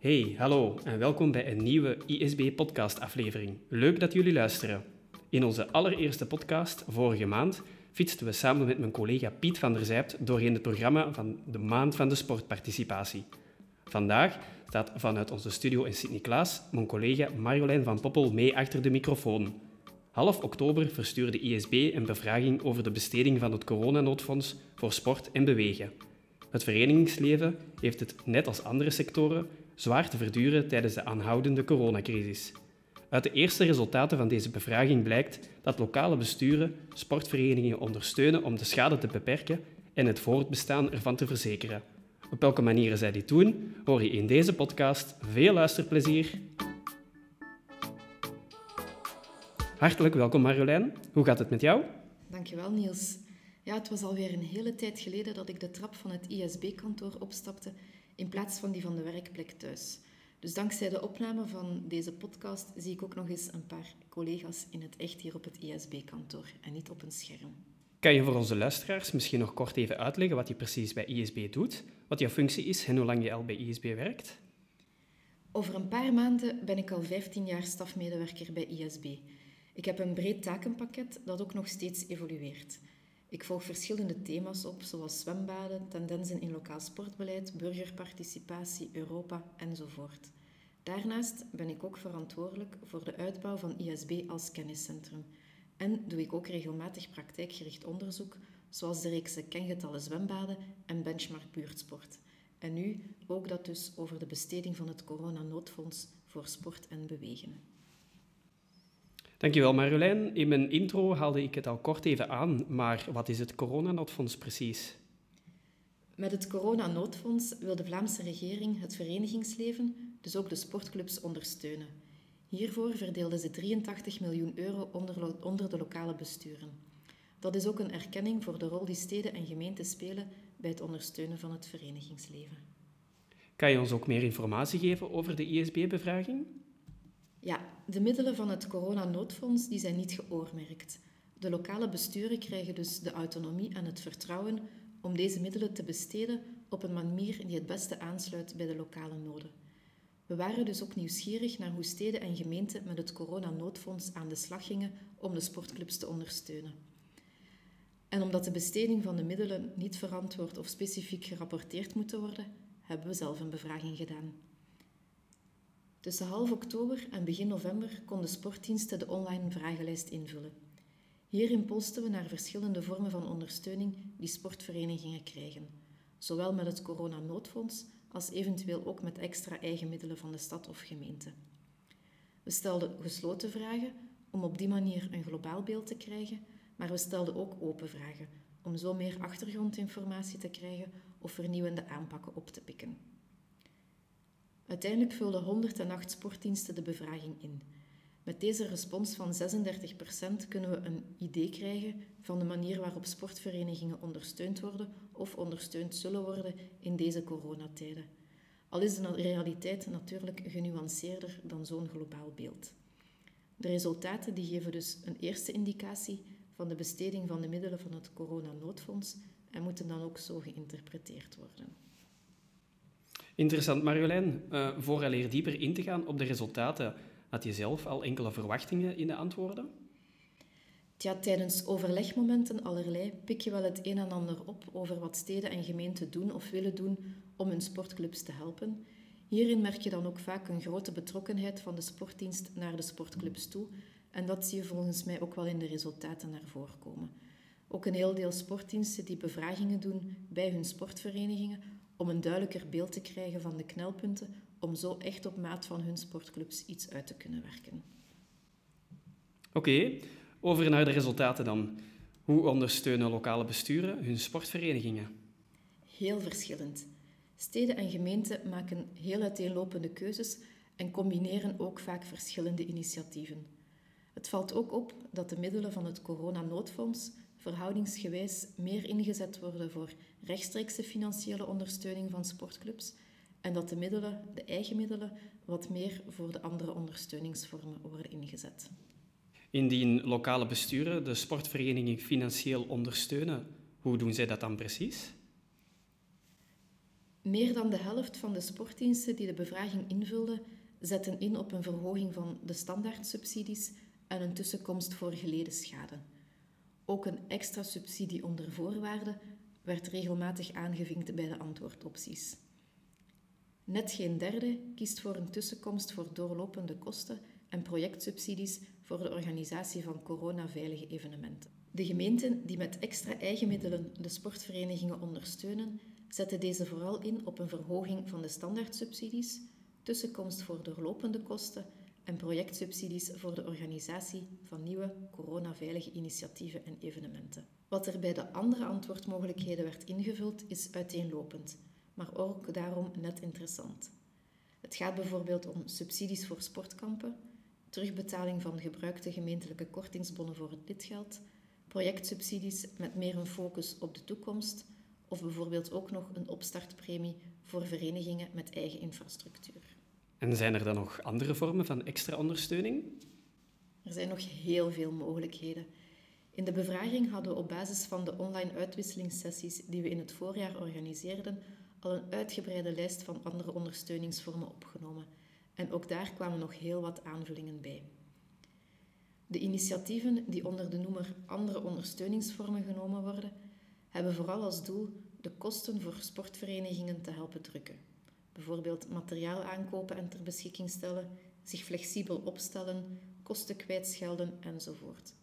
Hey, hallo en welkom bij een nieuwe ISB-podcast-aflevering. Leuk dat jullie luisteren. In onze allereerste podcast, vorige maand, fietsten we samen met mijn collega Piet van der Zijpt doorheen het programma van de Maand van de Sportparticipatie. Vandaag staat vanuit onze studio in Sint-Niklaas mijn collega Marjolein van Poppel mee achter de microfoon. Half oktober verstuurde ISB een bevraging over de besteding van het coronanoodfonds voor sport en bewegen. Het verenigingsleven heeft het, net als andere sectoren, zwaar te verduren tijdens de aanhoudende coronacrisis. Uit de eerste resultaten van deze bevraging blijkt dat lokale besturen sportverenigingen ondersteunen om de schade te beperken en het voortbestaan ervan te verzekeren. Op welke manieren zij dit doen, hoor je in deze podcast. Veel luisterplezier! Hartelijk welkom Marjolein. Hoe gaat het met jou? Dankjewel Niels. Ja, het was alweer een hele tijd geleden dat ik de trap van het ISB-kantoor opstapte in plaats van die van de werkplek thuis. Dus dankzij de opname van deze podcast zie ik ook nog eens een paar collega's in het echt hier op het ISB-kantoor en niet op een scherm. Kan je voor onze luisteraars misschien nog kort even uitleggen wat je precies bij ISB doet, wat jouw functie is en hoe lang je al bij ISB werkt? Over een paar maanden ben ik al 15 jaar stafmedewerker bij ISB. Ik heb een breed takenpakket dat ook nog steeds evolueert. Ik volg verschillende thema's op, zoals zwembaden, tendensen in lokaal sportbeleid, burgerparticipatie, Europa enzovoort. Daarnaast ben ik ook verantwoordelijk voor de uitbouw van ISB als kenniscentrum. En doe ik ook regelmatig praktijkgericht onderzoek, zoals de reekse kengetallen zwembaden en benchmark buurtsport. En nu ook dat dus over de besteding van het coronanoodfonds voor sport en bewegen. Dankjewel Marjolein. In mijn intro haalde ik het al kort even aan, maar wat is het coronanoodfonds precies? Met het coronanoodfonds wil de Vlaamse regering het verenigingsleven, dus ook de sportclubs, ondersteunen. Hiervoor verdeelde ze 83 miljoen euro onder, onder de lokale besturen. Dat is ook een erkenning voor de rol die steden en gemeenten spelen bij het ondersteunen van het verenigingsleven. Kan je ons ook meer informatie geven over de ISB-bevraging? Ja, de middelen van het coronanoodfonds die zijn niet geoormerkt. De lokale besturen krijgen dus de autonomie en het vertrouwen om deze middelen te besteden op een manier die het beste aansluit bij de lokale noden. We waren dus ook nieuwsgierig naar hoe steden en gemeenten met het coronanoodfonds aan de slag gingen om de sportclubs te ondersteunen. En omdat de besteding van de middelen niet verantwoord of specifiek gerapporteerd moet worden, hebben we zelf een bevraging gedaan. Tussen half oktober en begin november konden sportdiensten de online vragenlijst invullen. Hierin posten we naar verschillende vormen van ondersteuning die sportverenigingen krijgen, zowel met het coronanoodfonds als eventueel ook met extra eigen middelen van de stad of gemeente. We stelden gesloten vragen om op die manier een globaal beeld te krijgen, maar we stelden ook open vragen om zo meer achtergrondinformatie te krijgen of vernieuwende aanpakken op te pikken. Uiteindelijk vulden 108 sportdiensten de bevraging in. Met deze respons van 36% kunnen we een idee krijgen van de manier waarop sportverenigingen ondersteund worden of ondersteund zullen worden in deze coronatijden. Al is de realiteit natuurlijk genuanceerder dan zo'n globaal beeld. De resultaten die geven dus een eerste indicatie van de besteding van de middelen van het coronanoodfonds en moeten dan ook zo geïnterpreteerd worden. Interessant, Marjolein. Uh, vooraleer dieper in te gaan op de resultaten, had je zelf al enkele verwachtingen in de antwoorden? Tja, tijdens overlegmomenten allerlei pik je wel het een en ander op over wat steden en gemeenten doen of willen doen om hun sportclubs te helpen. Hierin merk je dan ook vaak een grote betrokkenheid van de sportdienst naar de sportclubs toe. En dat zie je volgens mij ook wel in de resultaten naar voren komen. Ook een heel deel sportdiensten die bevragingen doen bij hun sportverenigingen om een duidelijker beeld te krijgen van de knelpunten, om zo echt op maat van hun sportclubs iets uit te kunnen werken. Oké, over naar de resultaten dan. Hoe ondersteunen lokale besturen hun sportverenigingen? Heel verschillend. Steden en gemeenten maken heel uiteenlopende keuzes en combineren ook vaak verschillende initiatieven. Het valt ook op dat de middelen van het coronanoodfonds verhoudingsgewijs meer ingezet worden voor rechtstreekse financiële ondersteuning van sportclubs en dat de middelen, de eigen middelen, wat meer voor de andere ondersteuningsvormen worden ingezet. Indien lokale besturen de sportvereniging financieel ondersteunen, hoe doen zij dat dan precies? Meer dan de helft van de sportdiensten die de bevraging invulden, zetten in op een verhoging van de standaardsubsidies en een tussenkomst voor geleden schade. Ook een extra subsidie onder voorwaarden werd regelmatig aangevinkt bij de antwoordopties. Net geen derde kiest voor een tussenkomst voor doorlopende kosten en projectsubsidies voor de organisatie van coronaveilige evenementen. De gemeenten die met extra eigen middelen de sportverenigingen ondersteunen, zetten deze vooral in op een verhoging van de standaardsubsidies, tussenkomst voor doorlopende kosten en projectsubsidies voor de organisatie van nieuwe coronaveilige initiatieven en evenementen. Wat er bij de andere antwoordmogelijkheden werd ingevuld, is uiteenlopend, maar ook daarom net interessant. Het gaat bijvoorbeeld om subsidies voor sportkampen, terugbetaling van gebruikte gemeentelijke kortingsbonnen voor het lidgeld, projectsubsidies met meer een focus op de toekomst of bijvoorbeeld ook nog een opstartpremie voor verenigingen met eigen infrastructuur. En zijn er dan nog andere vormen van extra ondersteuning? Er zijn nog heel veel mogelijkheden. In de bevraging hadden we op basis van de online uitwisselingssessies die we in het voorjaar organiseerden, al een uitgebreide lijst van andere ondersteuningsvormen opgenomen. En ook daar kwamen nog heel wat aanvullingen bij. De initiatieven die onder de noemer andere ondersteuningsvormen genomen worden, hebben vooral als doel de kosten voor sportverenigingen te helpen drukken. Bijvoorbeeld materiaal aankopen en ter beschikking stellen, zich flexibel opstellen, kosten kwijtschelden enzovoort.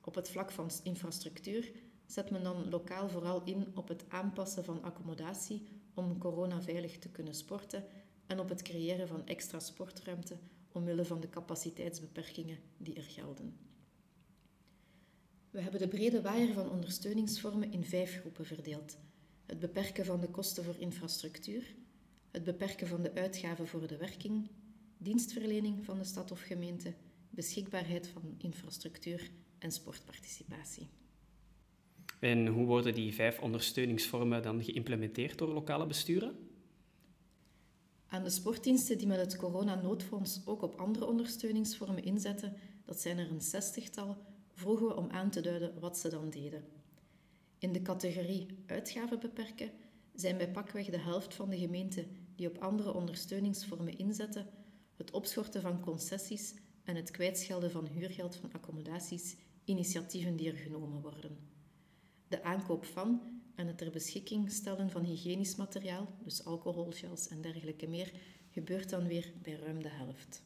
Op het vlak van infrastructuur zet men dan lokaal vooral in op het aanpassen van accommodatie om coronaveilig te kunnen sporten en op het creëren van extra sportruimte omwille van de capaciteitsbeperkingen die er gelden. We hebben de brede waaier van ondersteuningsvormen in vijf groepen verdeeld. Het beperken van de kosten voor infrastructuur, het beperken van de uitgaven voor de werking, dienstverlening van de stad of gemeente, beschikbaarheid van infrastructuur en sportparticipatie. En hoe worden die vijf ondersteuningsvormen dan geïmplementeerd door lokale besturen? Aan de sportdiensten die met het coronanoodfonds ook op andere ondersteuningsvormen inzetten, dat zijn er een zestigtal, vroegen we om aan te duiden wat ze dan deden. In de categorie uitgaven beperken zijn bij pakweg de helft van de gemeenten die op andere ondersteuningsvormen inzetten, het opschorten van concessies en het kwijtschelden van huurgeld van accommodaties initiatieven die er genomen worden. De aankoop van en het ter beschikking stellen van hygiënisch materiaal, dus alcoholgels en dergelijke meer, gebeurt dan weer bij ruim de helft.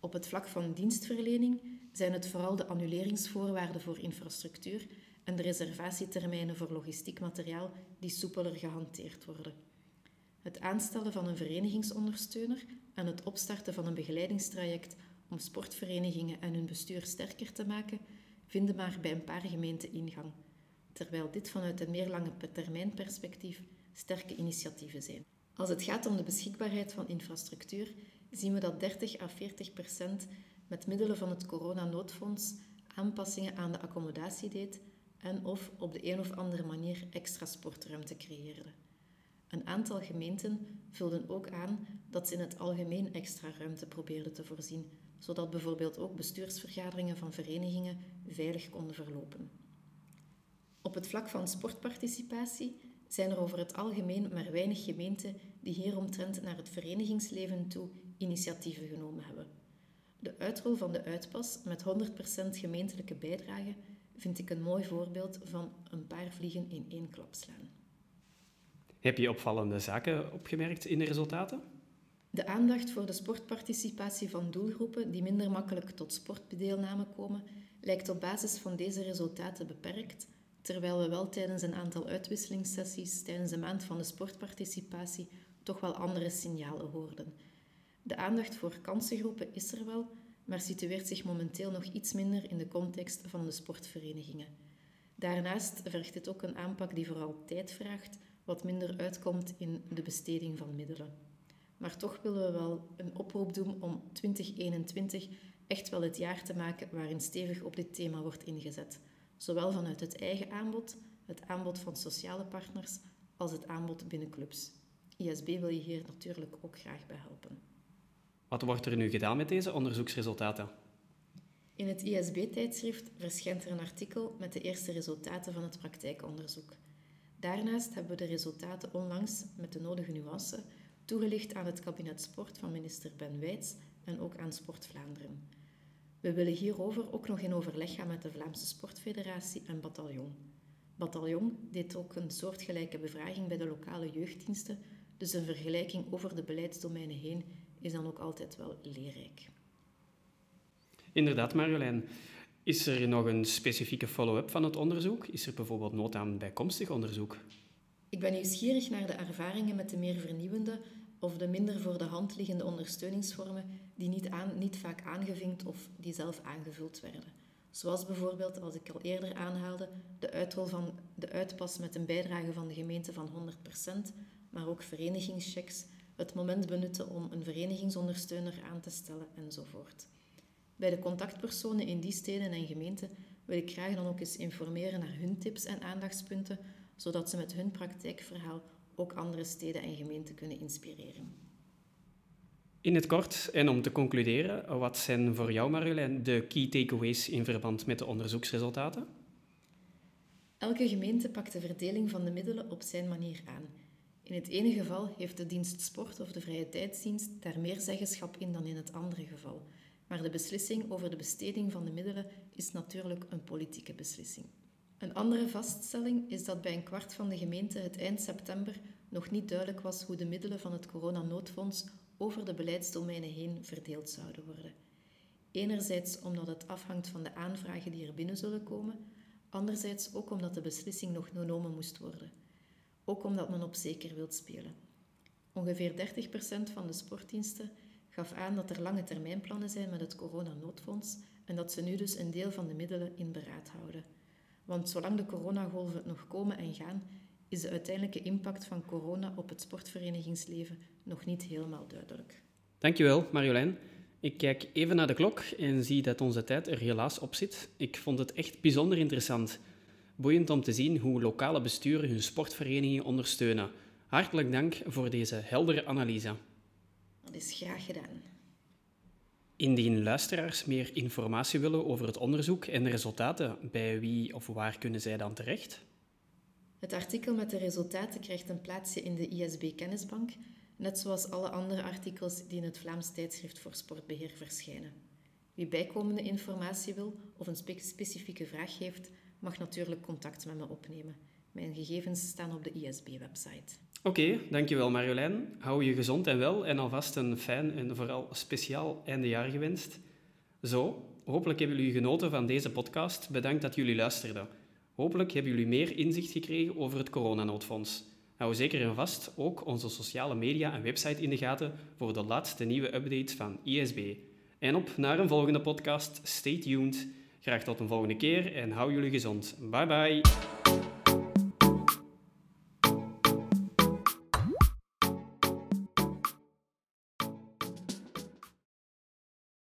Op het vlak van dienstverlening zijn het vooral de annuleringsvoorwaarden voor infrastructuur en de reservatietermijnen voor logistiek materiaal die soepeler gehanteerd worden. Het aanstellen van een verenigingsondersteuner en het opstarten van een begeleidingstraject om sportverenigingen en hun bestuur sterker te maken, vinden maar bij een paar gemeenten ingang, terwijl dit vanuit een meer lange termijn perspectief sterke initiatieven zijn. Als het gaat om de beschikbaarheid van infrastructuur, zien we dat 30 à 40 procent met middelen van het coronanoodfonds aanpassingen aan de accommodatie deed en of op de een of andere manier extra sportruimte creëerde. Een aantal gemeenten vulden ook aan dat ze in het algemeen extra ruimte probeerden te voorzien, zodat bijvoorbeeld ook bestuursvergaderingen van verenigingen veilig konden verlopen. Op het vlak van sportparticipatie zijn er over het algemeen maar weinig gemeenten die hieromtrent naar het verenigingsleven toe initiatieven genomen hebben. De uitrol van de uitpas met 100% gemeentelijke bijdrage vind ik een mooi voorbeeld van een paar vliegen in één klap slaan. Heb je opvallende zaken opgemerkt in de resultaten? De aandacht voor de sportparticipatie van doelgroepen die minder makkelijk tot sportdeelname komen, lijkt op basis van deze resultaten beperkt, terwijl we wel tijdens een aantal uitwisselingssessies tijdens de maand van de sportparticipatie toch wel andere signalen hoorden. De aandacht voor kansengroepen is er wel, maar situeert zich momenteel nog iets minder in de context van de sportverenigingen. Daarnaast vergt dit ook een aanpak die vooral tijd vraagt, wat minder uitkomt in de besteding van middelen. Maar toch willen we wel een oproep doen om 2021 echt wel het jaar te maken waarin stevig op dit thema wordt ingezet, zowel vanuit het eigen aanbod, het aanbod van sociale partners, als het aanbod binnen clubs. ISB wil je hier natuurlijk ook graag bij helpen. Wat wordt er nu gedaan met deze onderzoeksresultaten? In het ISB-tijdschrift verschijnt er een artikel met de eerste resultaten van het praktijkonderzoek. Daarnaast hebben we de resultaten onlangs met de nodige nuance toegelicht aan het kabinet Sport van minister Ben Wijts en ook aan Sport Vlaanderen. We willen hierover ook nog in overleg gaan met de Vlaamse Sportfederatie en Bataljon. Bataljon deed ook een soortgelijke bevraging bij de lokale jeugddiensten, dus een vergelijking over de beleidsdomeinen heen is dan ook altijd wel leerrijk. Inderdaad, Marjolein. Is er nog een specifieke follow-up van het onderzoek? Is er bijvoorbeeld nood aan bijkomstig onderzoek? Ik ben nieuwsgierig naar de ervaringen met de meer vernieuwende of de minder voor de hand liggende ondersteuningsvormen die niet, aan, niet vaak aangevinkt of die zelf aangevuld werden. Zoals bijvoorbeeld, als ik al eerder aanhaalde, de uitrol van de uitpas met een bijdrage van de gemeente van 100%, maar ook verenigingschecks, het moment benutten om een verenigingsondersteuner aan te stellen enzovoort. Bij de contactpersonen in die steden en gemeenten wil ik graag dan ook eens informeren naar hun tips en aandachtspunten, zodat ze met hun praktijkverhaal ook andere steden en gemeenten kunnen inspireren. In het kort, en om te concluderen, wat zijn voor jou, Marjolein, de key takeaways in verband met de onderzoeksresultaten? Elke gemeente pakt de verdeling van de middelen op zijn manier aan. In het ene geval heeft de dienst sport of de vrije tijdsdienst daar meer zeggenschap in dan in het andere geval. Maar de beslissing over de besteding van de middelen is natuurlijk een politieke beslissing. Een andere vaststelling is dat bij een kwart van de gemeenten het eind september nog niet duidelijk was hoe de middelen van het coronanoodfonds over de beleidsdomeinen heen verdeeld zouden worden. Enerzijds omdat het afhangt van de aanvragen die er binnen zullen komen, anderzijds ook omdat de beslissing nog genomen moest worden. Ook omdat men op zeker wilt spelen. Ongeveer 30% van de sportdiensten gaf aan dat er lange termijnplannen zijn met het coronanoodfonds en dat ze nu dus een deel van de middelen in beraad houden. Want zolang de coronagolven nog komen en gaan, is de uiteindelijke impact van corona op het sportverenigingsleven nog niet helemaal duidelijk. Dankjewel, Marjolein. Ik kijk even naar de klok en zie dat onze tijd er helaas op zit. Ik vond het echt bijzonder interessant. Boeiend om te zien hoe lokale besturen hun sportverenigingen ondersteunen. Hartelijk dank voor deze heldere analyse. Dat is graag gedaan. Indien luisteraars meer informatie willen over het onderzoek en de resultaten, bij wie of waar kunnen zij dan terecht? Het artikel met de resultaten krijgt een plaatsje in de ISB Kennisbank, net zoals alle andere artikels die in het Vlaams tijdschrift voor sportbeheer verschijnen. Wie bijkomende informatie wil of een specifieke vraag heeft, mag natuurlijk contact met me opnemen. Mijn gegevens staan op de ISB-website. Oké, dankjewel Marjolein. Hou je gezond en wel en alvast een fijn en vooral speciaal eindejaar gewenst. Zo, hopelijk hebben jullie genoten van deze podcast. Bedankt dat jullie luisterden. Hopelijk hebben jullie meer inzicht gekregen over het coronanoodfonds. Hou zeker en vast ook onze sociale media en website in de gaten voor de laatste nieuwe updates van ISB. En op naar een volgende podcast. Stay tuned. Graag tot een volgende keer en hou jullie gezond. Bye bye.